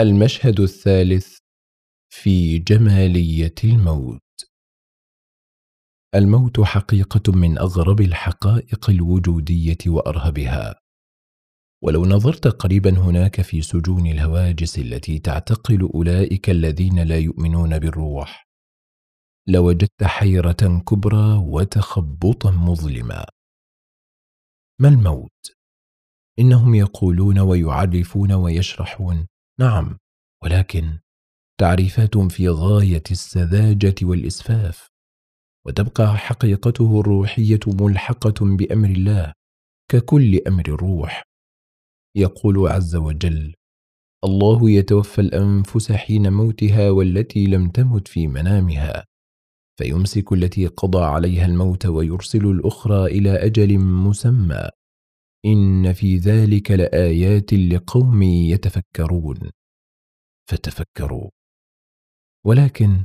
المشهد الثالث في جمالية الموت. الموت حقيقة من أغرب الحقائق الوجودية وأرهبها. ولو نظرت قريبا هناك في سجون الهواجس التي تعتقل أولئك الذين لا يؤمنون بالروح لوجدت حيرة كبرى وتخبطا مظلما. ما الموت؟ إنهم يقولون ويعرفون ويشرحون نعم ولكن تعريفات في غاية السذاجة والإسفاف وتبقى حقيقته الروحية ملحقة بأمر الله ككل أمر الروح. يقول عز وجل الله يتوفى الأنفس حين موتها والتي لم تمت في منامها فيمسك التي قضى عليها الموت ويرسل الأخرى إلى أجل مسمى. إن في ذلك لآيات لقوم يتفكرون. فتفكروا. ولكن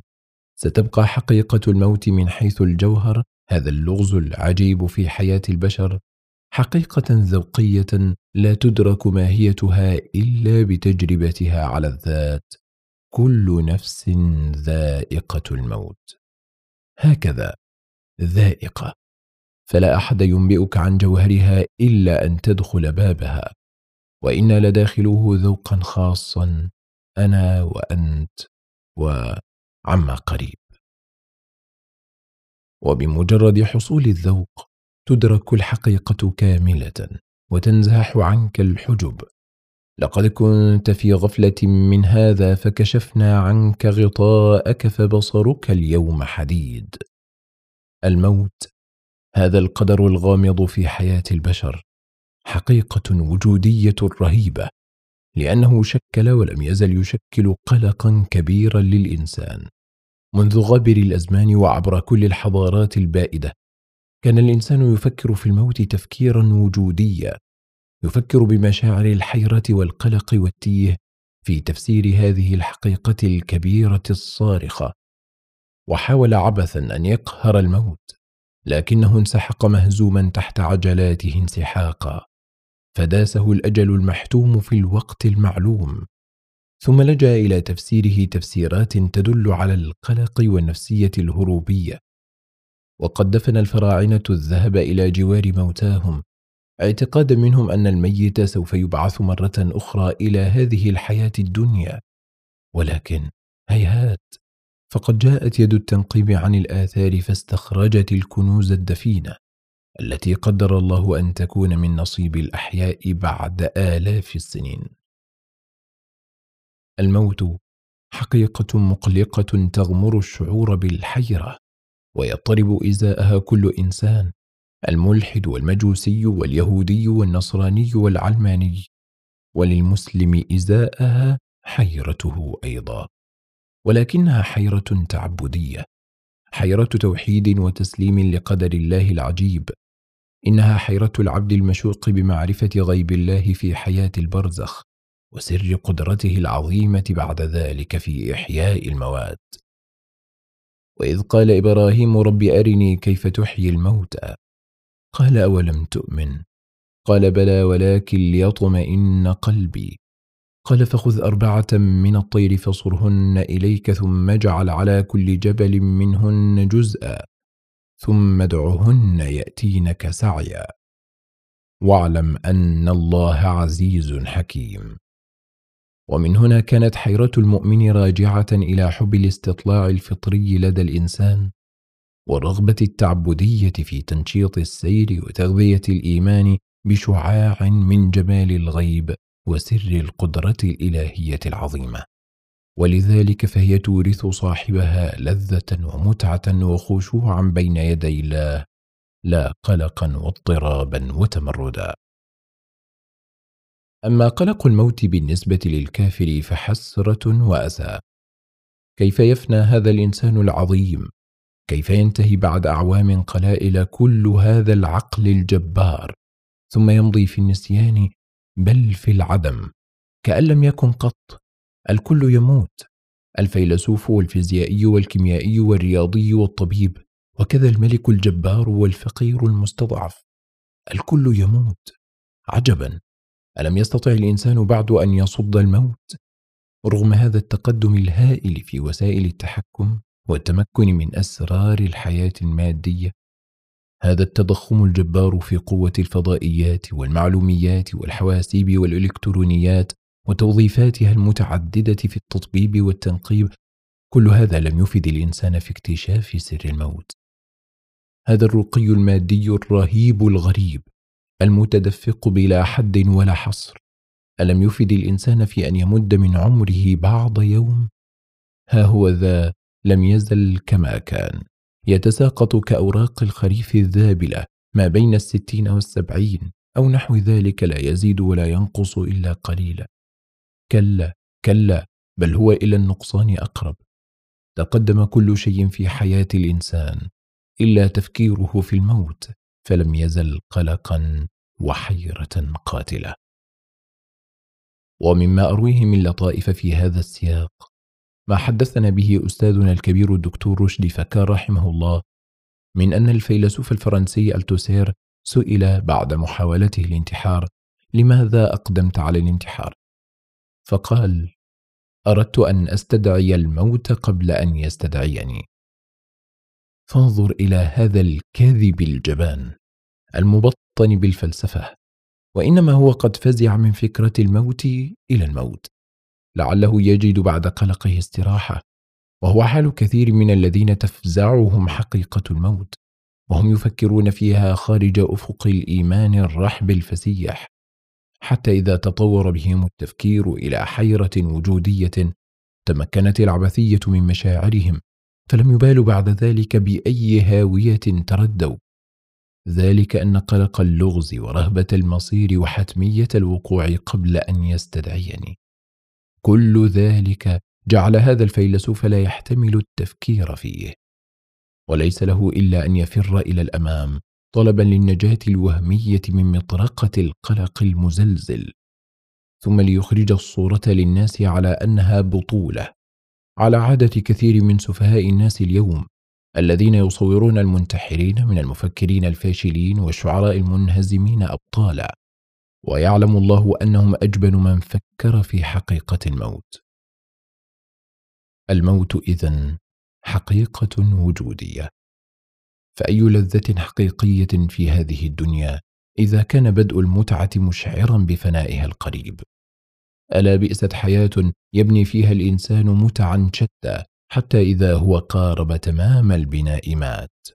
ستبقى حقيقة الموت من حيث الجوهر هذا اللغز العجيب في حياة البشر حقيقة ذوقية لا تدرك ماهيتها إلا بتجربتها على الذات. كل نفس ذائقة الموت. هكذا ذائقة. فلا أحد ينبئك عن جوهرها إلا أن تدخل بابها. وإنا لداخلوه ذوقا خاصا أنا وأنت وعما قريب. وبمجرد حصول الذوق تدرك الحقيقة كاملة وتنزاح عنك الحجب. لقد كنت في غفلة من هذا فكشفنا عنك غطاءك فبصرك اليوم حديد. الموت هذا القدر الغامض في حياة البشر حقيقة وجودية رهيبة لأنه شكل ولم يزل يشكل قلقا كبيرا للإنسان. منذ غابر الأزمان وعبر كل الحضارات البائدة كان الإنسان يفكر في الموت تفكيرا وجوديا يفكر بمشاعر الحيرة والقلق والتيه في تفسير هذه الحقيقة الكبيرة الصارخة. وحاول عبثا أن يقهر الموت. لكنه انسحق مهزوما تحت عجلاته انسحاقا فداسه الأجل المحتوم في الوقت المعلوم. ثم لجأ إلى تفسيره تفسيرات تدل على القلق والنفسية الهروبية. وقد دفن الفراعنة الذهب إلى جوار موتاهم. اعتقادا منهم أن الميت سوف يبعث مرة أخرى إلى هذه الحياة الدنيا. ولكن هيهات! فقد جاءت يد التنقيب عن الآثار فاستخرجت الكنوز الدفينة التي قدر الله أن تكون من نصيب الأحياء بعد آلاف السنين. الموت حقيقة مقلقة تغمر الشعور بالحيرة ويضطرب إزاءها كل إنسان الملحد والمجوسي واليهودي والنصراني والعلماني وللمسلم إزاءها حيرته أيضا. ولكنها حيرة تعبدية حيرة توحيد وتسليم لقدر الله العجيب. إنها حيرة العبد المشوق بمعرفة غيب الله في حياة البرزخ وسر قدرته العظيمة بعد ذلك في إحياء الموات. وإذ قال إبراهيم رب أرني كيف تحيي الموتى؟ قال أولم تؤمن؟ قال بلى ولكن ليطمئن قلبي. قال فخذ أربعة من الطير فصرهن إليك ثم اجعل على كل جبل منهن جزءا ثم ادعهن يأتينك سعيا. واعلم أن الله عزيز حكيم. ومن هنا كانت حيرة المؤمن راجعة إلى حب الاستطلاع الفطري لدى الإنسان والرغبة التعبدية في تنشيط السير وتغذية الإيمان بشعاع من جمال الغيب. وسر القدرة الإلهية العظيمة. ولذلك فهي تورث صاحبها لذة ومتعة وخشوعا بين يدي الله لا قلقا واضطرابا وتمردا. أما قلق الموت بالنسبة للكافر فحسرة وأسى كيف يفنى هذا الإنسان العظيم؟ كيف ينتهي بعد أعوام قلائل كل هذا العقل الجبار؟ ثم يمضي في النسيان بل في العدم كأن لم يكن قط. الكل يموت الفيلسوف والفيزيائي والكيميائي والرياضي والطبيب وكذا الملك الجبار والفقير المستضعف. الكل يموت. عجبا. ألم يستطع الإنسان بعد أن يصد الموت؟ رغم هذا التقدم الهائل في وسائل التحكم والتمكن من أسرار الحياة المادية هذا التضخم الجبار في قوة الفضائيات والمعلوميات والحواسيب والإلكترونيات وتوظيفاتها المتعددة في التطبيب والتنقيب كل هذا لم يفد الإنسان في اكتشاف سر الموت. هذا الرقي المادي الرهيب الغريب المتدفق بلا حد ولا حصر. ألم يفد الإنسان في أن يمد من عمره بعض يوم؟ ها هو ذا لم يزل كما كان. يتساقط كأوراق الخريف الذابلة ما بين الستين والسبعين أو نحو ذلك لا يزيد ولا ينقص إلا قليلا. كلا كلا بل هو إلى النقصان أقرب. تقدم كل شيء في حياة الإنسان إلا تفكيره في الموت فلم يزل قلقا وحيرة قاتلة. ومما أرويه من لطائف في هذا السياق ما حدثنا به أستاذنا الكبير الدكتور رشدي فكار رحمه الله من أن الفيلسوف الفرنسي ألتوسير سئل بعد محاولته الانتحار لماذا أقدمت على الانتحار؟ فقال أردت أن أستدعي الموت قبل أن يستدعيني فانظر إلى هذا الكاذب الجبان المبطن بالفلسفة وإنما هو قد فزع من فكرة الموت إلى الموت لعله يجد بعد قلقه استراحة وهو حال كثير من الذين تفزعهم حقيقة الموت وهم يفكرون فيها خارج أفق الإيمان الرحب الفسيح حتى إذا تطور بهم التفكير إلى حيرة وجودية تمكنت العبثية من مشاعرهم فلم يبالوا بعد ذلك بأي هاوية تردوا. ذلك أن قلق اللغز ورهبة المصير وحتمية الوقوع قبل أن يستدعيني. كل ذلك جعل هذا الفيلسوف لا يحتمل التفكير فيه. وليس له إلا أن يفر إلى الأمام طلبا للنجاة الوهمية من مطرقة القلق المزلزل. ثم ليخرج الصورة للناس على أنها بطولة. على عادة كثير من سفهاء الناس اليوم الذين يصورون المنتحرين من المفكرين الفاشلين والشعراء المنهزمين أبطالا. ويعلم الله أنهم أجبن من فكر في حقيقة الموت. الموت إذن حقيقة وجودية. فأي لذة حقيقية في هذه الدنيا إذا كان بدء المتعة مشعرا بفنائها القريب؟ ألا بئست حياة يبني فيها الإنسان متعا شتى حتى إذا هو قارب تمام البناء مات؟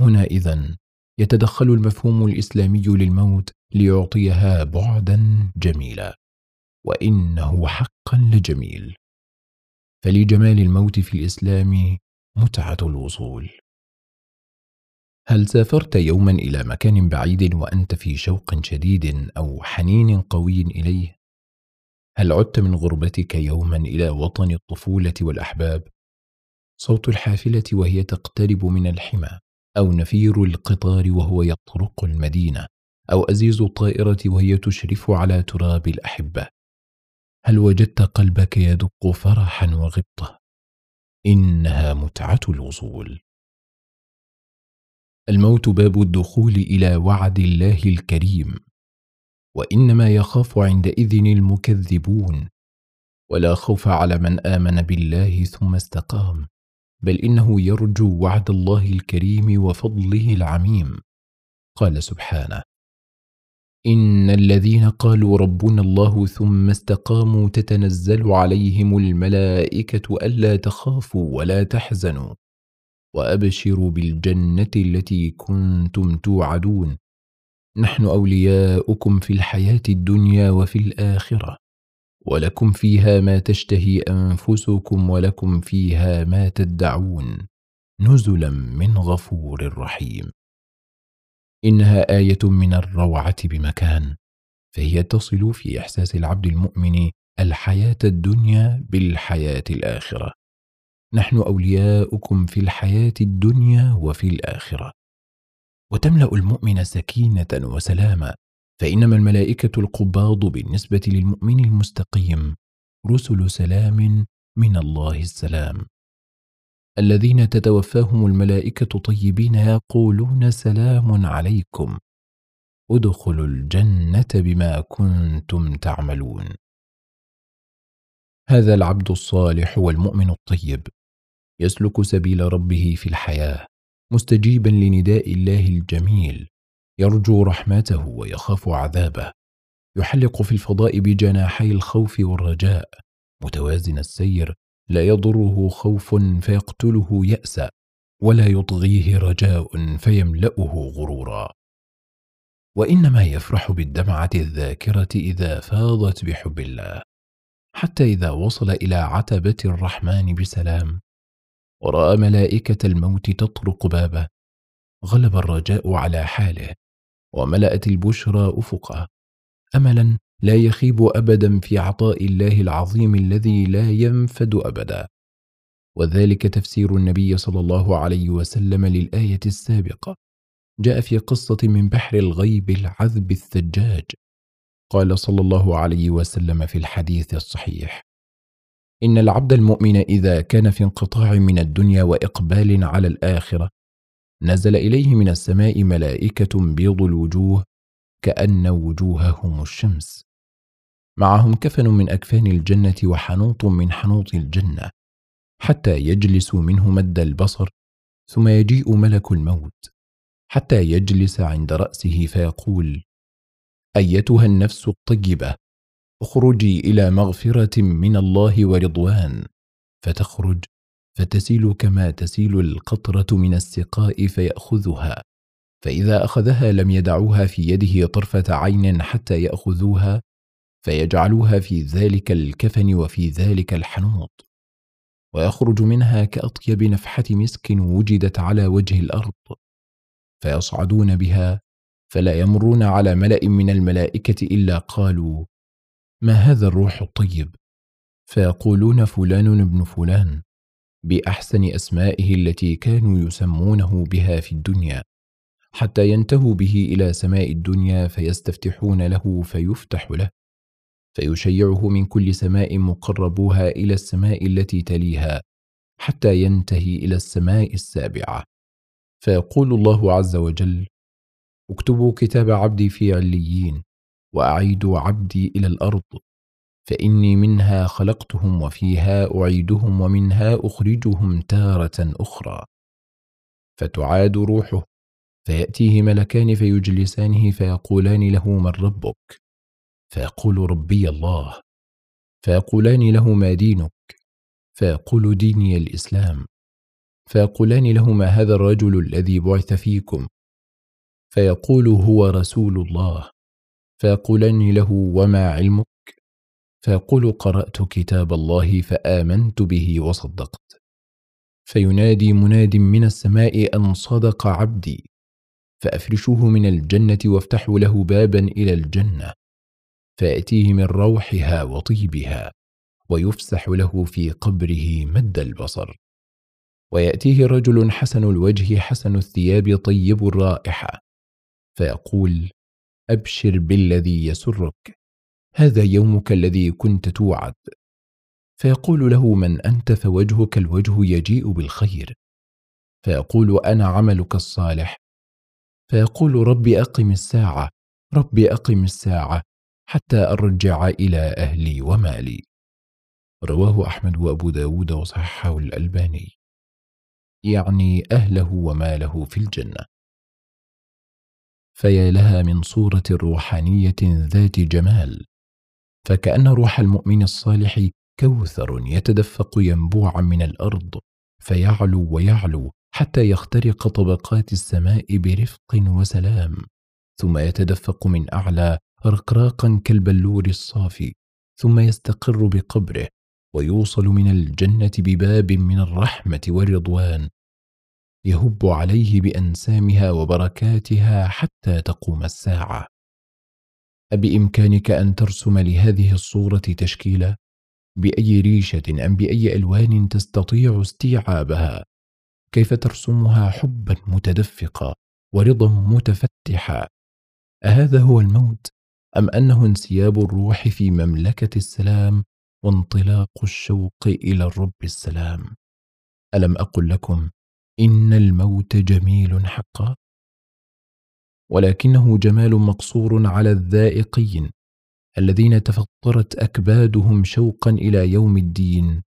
هنا إذن يتدخل المفهوم الإسلامي للموت ليعطيها بعدا جميلا وإنه حقا لجميل فلجمال الموت في الإسلام متعة الوصول هل سافرت يوما إلى مكان بعيد وأنت في شوق شديد أو حنين قوي إليه؟ هل عدت من غربتك يوما إلى وطن الطفولة والأحباب؟ صوت الحافلة وهي تقترب من الحمى أو نفير القطار وهو يطرق المدينة أو أزيز الطائرة وهي تشرف على تراب الأحبة. هل وجدت قلبك يدق فرحا وغبطة؟ إنها متعة الوصول. الموت باب الدخول إلى وعد الله الكريم. وإنما يخاف عندئذ المكذبون. ولا خوف على من آمن بالله ثم استقام. بل إنه يرجو وعد الله الكريم وفضله العميم. قال سبحانه إن الذين قالوا ربنا الله ثم استقاموا تتنزل عليهم الملائكة ألا تخافوا ولا تحزنوا. وأبشروا بالجنة التي كنتم توعدون. نحن أولياؤكم في الحياة الدنيا وفي الآخرة. ولكم فيها ما تشتهي أنفسكم ولكم فيها ما تدعون نزلا من غفور رحيم. إنها آية من الروعة بمكان فهي تصل في إحساس العبد المؤمن الحياة الدنيا بالحياة الآخرة. نحن أولياؤكم في الحياة الدنيا وفي الآخرة. وتملأ المؤمن سكينة وسلاما فإنما الملائكة القباض بالنسبة للمؤمن المستقيم رسل سلام من الله السلام. الذين تتوفاهم الملائكة طيبين يقولون سلام عليكم. ادخلوا الجنة بما كنتم تعملون. هذا العبد الصالح والمؤمن الطيب. يسلك سبيل ربه في الحياة مستجيبا لنداء الله الجميل. يرجو رحمته ويخاف عذابه. يحلق في الفضاء بجناحي الخوف والرجاء. متوازن السير لا يضره خوف فيقتله ياسا ولا يطغيه رجاء فيملأه غرورا. وإنما يفرح بالدمعة الذاكرة إذا فاضت بحب الله حتى إذا وصل إلى عتبة الرحمن بسلام. ورأى ملائكة الموت تطرق بابه. غلب الرجاء على حاله. وملأت البشرى افقه املا لا يخيب ابدا في عطاء الله العظيم الذي لا ينفد ابدا. وذلك تفسير النبي صلى الله عليه وسلم للآية السابقة. جاء في قصة من بحر الغيب العذب الثجاج. قال صلى الله عليه وسلم في الحديث الصحيح إن العبد المؤمن إذا كان في انقطاع من الدنيا وإقبال على الآخرة نزل إليه من السماء ملائكة بيض الوجوه كأن وجوههم الشمس. معهم كفن من أكفان الجنة وحنوط من حنوط الجنة حتى يجلسوا منه مد البصر ثم يجيء ملك الموت حتى يجلس عند رأسه فيقول أيتها النفس الطيبة اخرجي إلى مغفرة من الله ورضوان فتخرج فتسيل كما تسيل القطرة من السقاء فيأخذها. فإذا أخذها لم يدعوها في يده طرفة عين حتى يأخذوها فيجعلوها في ذلك الكفن وفي ذلك الحنوط. ويخرج منها كأطيب نفحة مسك وجدت على وجه الأرض. فيصعدون بها فلا يمرون على ملأ من الملائكة إلا قالوا ما هذا الروح الطيب؟ فيقولون فلان ابن فلان. بأحسن أسمائه التي كانوا يسمونه بها في الدنيا حتى ينتهوا به إلى سماء الدنيا فيستفتحون له فيفتح له فيشيعه من كل سماء مقربوها إلى السماء التي تليها حتى ينتهي إلى السماء السابعة. فيقول الله عز وجل اكتبوا كتاب عبدي في عليين وأعيدوا عبدي إلى الأرض فإني منها خلقتهم وفيها أعيدهم ومنها أخرجهم تارة أخرى. فتعاد روحه فيأتيه ملكان فيجلسانه فيقولان له من ربك؟ فيقول ربي الله. فيقولان له ما دينك؟ فيقول ديني الإسلام. فيقولان له ما هذا الرجل الذي بعث فيكم؟ فيقول هو رسول الله. فيقولان له وما علمك؟ فيقول قرأت كتاب الله فآمنت به وصدقت. فينادي مناد من السماء أن صدق عبدي فافرشوه من الجنة وافتحوا له بابا إلى الجنة فياتيه من روحها وطيبها ويفسح له في قبره مد البصر. ويأتيه رجل حسن الوجه حسن الثياب طيب الرائحة فيقول أبشر بالذي يسرك. هذا يومك الذي كنت توعد. فيقول له من أنت فوجهك الوجه يجيء بالخير. فيقول أنا عملك الصالح. فيقول رب أقم الساعة رب أقم الساعة حتى أرجع إلى أهلي ومالي. رواه أحمد وأبو داود وصححه الألباني. يعني أهله وماله في الجنة. فيا لها من صورة روحانية ذات جمال. فكأن روح المؤمن الصالح كوثر يتدفق ينبوعا من الأرض فيعلو ويعلو حتى يخترق طبقات السماء برفق وسلام ثم يتدفق من أعلى رقراقا كالبلور الصافي ثم يستقر بقبره ويوصل من الجنة بباب من الرحمة والرضوان يهب عليه بأنسامها وبركاتها حتى تقوم الساعة. أبإمكانك أن ترسم لهذه الصورة تشكيلا؟ بأي ريشة أم بأي ألوان تستطيع استيعابها؟ كيف ترسمها حبا متدفقا ورضا متفتحا أهذا هو الموت؟ أم أنه انسياب الروح في مملكة السلام وانطلاق الشوق إلى الرب السلام؟ ألم أقل لكم إن الموت جميل حقا؟ ولكنه جمال مقصور على الذائقين الذين تفطرت أكبادهم شوقا إلى يوم الدين.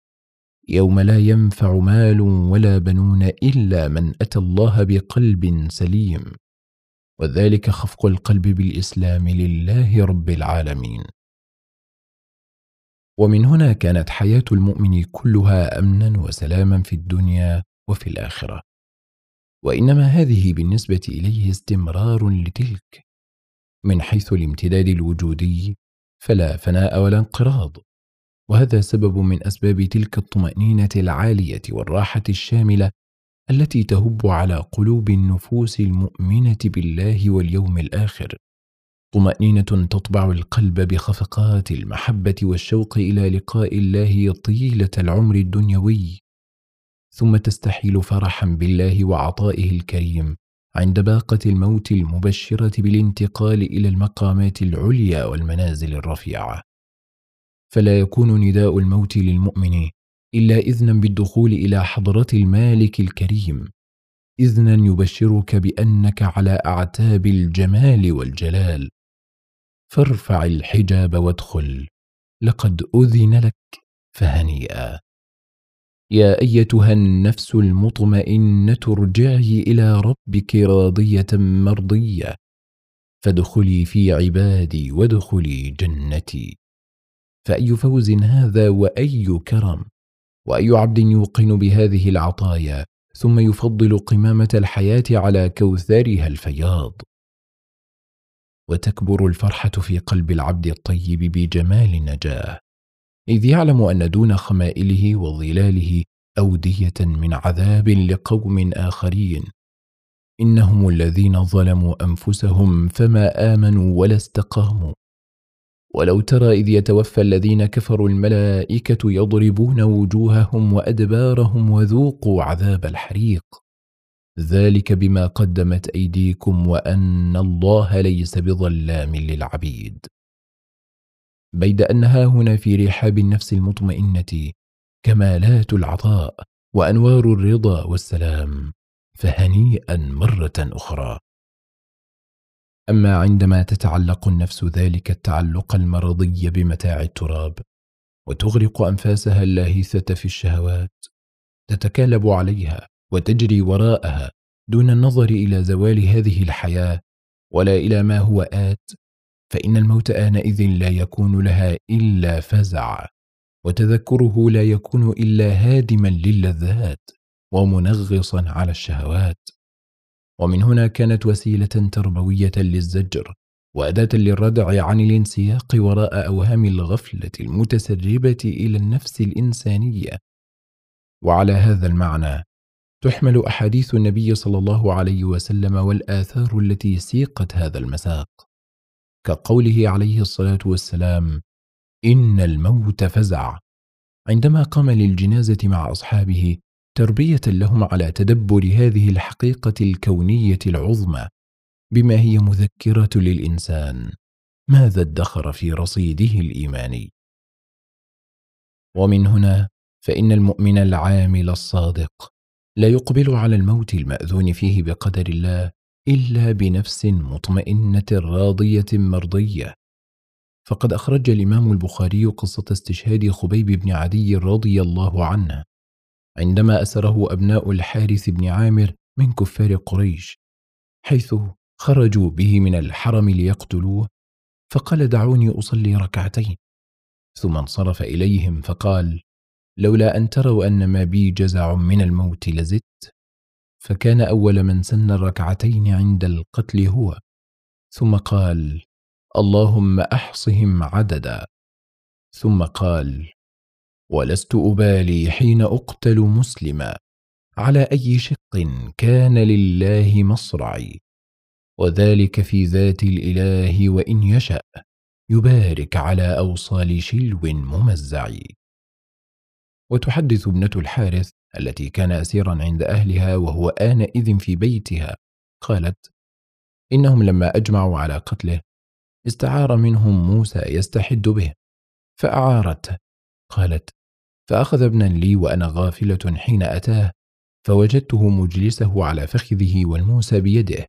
يوم لا ينفع مال ولا بنون إلا من أتى الله بقلب سليم. وذلك خفق القلب بالإسلام لله رب العالمين. ومن هنا كانت حياة المؤمن كلها أمنا وسلاما في الدنيا وفي الآخرة. وإنما هذه بالنسبة إليه استمرار لتلك. من حيث الامتداد الوجودي فلا فناء ولا انقراض وهذا سبب من أسباب تلك الطمأنينة العالية والراحة الشاملة التي تهب على قلوب النفوس المؤمنة بالله واليوم الآخر. طمأنينة تطبع القلب بخفقات المحبة والشوق إلى لقاء الله طيلة العمر الدنيوي. ثم تستحيل فرحا بالله وعطائه الكريم عند باقة الموت المبشرة بالانتقال إلى المقامات العليا والمنازل الرفيعة. فلا يكون نداء الموت للمؤمن إلا إذنا بالدخول إلى حضرة المالك الكريم إذنا يبشرك بأنك على أعتاب الجمال والجلال. فارفع الحجاب وادخل لقد أذن لك فهنيئا. يا أيتها النفس المطمئنة ارجعي إلى ربك راضية مرضية. فادخلي في عبادي وادخلي جنتي. فأي فوز هذا وأي كرم؟ وأي عبد يوقن بهذه العطايا؟ ثم يفضل قمامة الحياة على كوثرها الفياض. وتكبر الفرحة في قلب العبد الطيب بجمال النجاه إذ يعلم أن دون خمائله وظلاله أودية من عذاب لقوم آخرين. إنهم الذين ظلموا أنفسهم فما آمنوا ولا استقاموا. ولو ترى إذ يتوفى الذين كفروا الملائكة يضربون وجوههم وأدبارهم وذوقوا عذاب الحريق. ذلك بما قدمت أيديكم وأن الله ليس بظلام للعبيد. بيد أنها هنا في رحاب النفس المطمئنة كمالات العطاء وأنوار الرضا والسلام فهنيئا مرة أخرى. أما عندما تتعلق النفس ذلك التعلق المرضي بمتاع التراب وتغرق أنفاسها اللاهثة في الشهوات تتكالب عليها وتجري وراءها دون النظر إلى زوال هذه الحياة ولا إلى ما هو آت فإن الموت آنئذ لا يكون لها إلا فزع وتذكره لا يكون إلا هادما للذات ومنغصا على الشهوات. ومن هنا كانت وسيلة تربوية للزجر وأداة للردع عن الانسياق وراء أوهام الغفلة المتسربة إلى النفس الإنسانية. وعلى هذا المعنى تحمل أحاديث النبي صلى الله عليه وسلم والآثار التي سيقت هذا المساق. كقوله عليه الصلاة والسلام إن الموت فزع. عندما قام للجنازة مع أصحابه تربية لهم على تدبر هذه الحقيقة الكونية العظمى بما هي مذكرة للإنسان. ماذا ادخر في رصيده الإيماني؟ ومن هنا فإن المؤمن العامل الصادق لا يقبل على الموت المأذون فيه بقدر الله إلا بنفس مطمئنة راضية مرضية. فقد أخرج الإمام البخاري قصة استشهاد خبيب بن عدي رضي الله عنه عندما أسره أبناء الحارث بن عامر من كفار قريش حيث خرجوا به من الحرم ليقتلوه فقال دعوني أصلي ركعتين. ثم انصرف إليهم فقال لولا أن تروا أن ما بي جزع من الموت لزدت فكان أول من سن الركعتين عند القتل هو ثم قال اللهم أحصهم عددا. ثم قال ولست أبالي حين أقتل مسلما على أي شق كان لله مصرعي وذلك في ذات الإله وإن يشأ يبارك على أوصال شلو ممزع وتحدث ابنة الحارث التي كان أسيرا عند أهلها وهو آنئذ في بيتها. قالت إنهم لما أجمعوا على قتله استعار منهم موسى يستحد به فأعارته. قالت فأخذ ابنا لي وأنا غافلة حين أتاه فوجدته مجلسه على فخذه والموسى بيده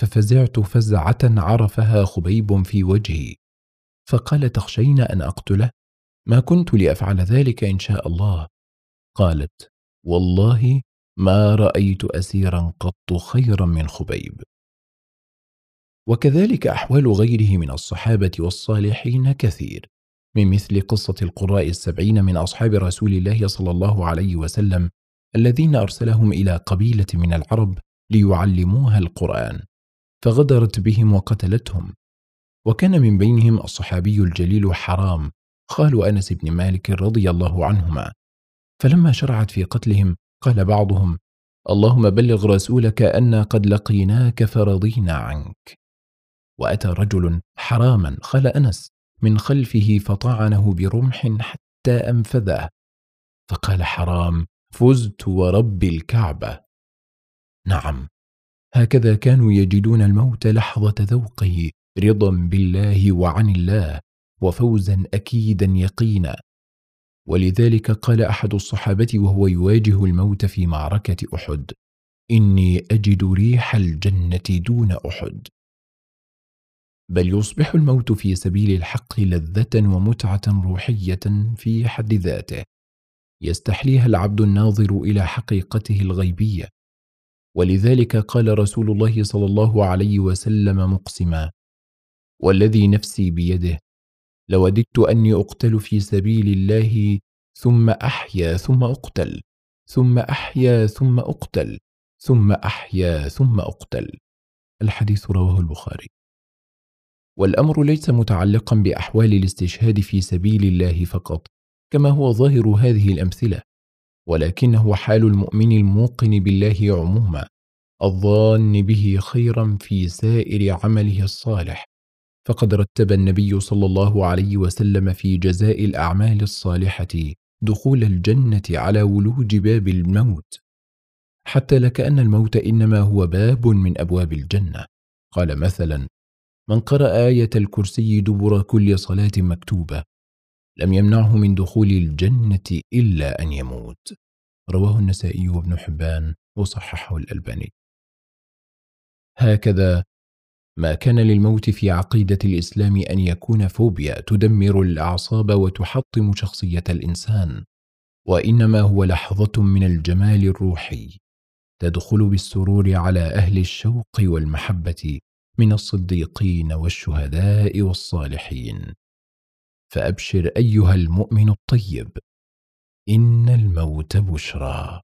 ففزعت فزعة عرفها خبيب في وجهي. فقال تخشين أن أقتله؟ ما كنت لأفعل ذلك إن شاء الله. قالت والله ما رأيت أسيرا قط خيرا من خبيب. وكذلك أحوال غيره من الصحابة والصالحين كثير من مثل قصة القراء السبعين من أصحاب رسول الله صلى الله عليه وسلم الذين أرسلهم إلى قبيلة من العرب ليعلموها القرآن فغدرت بهم وقتلتهم. وكان من بينهم الصحابي الجليل حرام خال أنس بن مالك رضي الله عنهما فلما شرعت في قتلهم قال بعضهم اللهم بلغ رسولك أنا قد لقيناك فرضينا عنك. وأتى رجل حراما خال أنس من خلفه فطعنه برمح حتى أنفذه. فقال حرام فزت ورب الكعبة. نعم هكذا كانوا يجدون الموت لحظة ذوقه رضا بالله وعن الله وفوزا أكيدا يقينا. ولذلك قال أحد الصحابة وهو يواجه الموت في معركة أحد إني أجد ريح الجنة دون أحد. بل يصبح الموت في سبيل الحق لذة ومتعة روحية في حد ذاته. يستحليها العبد الناظر إلى حقيقته الغيبية. ولذلك قال رسول الله صلى الله عليه وسلم مقسما والذي نفسي بيده لوددت أني أقتل في سبيل الله ثم أحيا ثم أقتل ثم أحيا ثم أقتل ثم أحيا ثم أقتل. الحديث رواه البخاري. والأمر ليس متعلقا بأحوال الاستشهاد في سبيل الله فقط كما هو ظاهر هذه الأمثلة ولكنه حال المؤمن الموقن بالله عموما الظان به خيرا في سائر عمله الصالح. فقد رتب النبي صلى الله عليه وسلم في جزاء الأعمال الصالحة دخول الجنة على ولوج باب الموت. حتى لكأن الموت إنما هو باب من أبواب الجنة. قال مثلا من قرأ آية الكرسي دبر كل صلاة مكتوبة لم يمنعه من دخول الجنة إلا أن يموت. رواه النسائي وابن حبان وصححه الألباني. هكذا ما كان للموت في عقيدة الإسلام أن يكون فوبيا تدمر الأعصاب وتحطم شخصية الإنسان وإنما هو لحظة من الجمال الروحي تدخل بالسرور على أهل الشوق والمحبة من الصديقين والشهداء والصالحين. فأبشر أيها المؤمن الطيب إن الموت بشرى.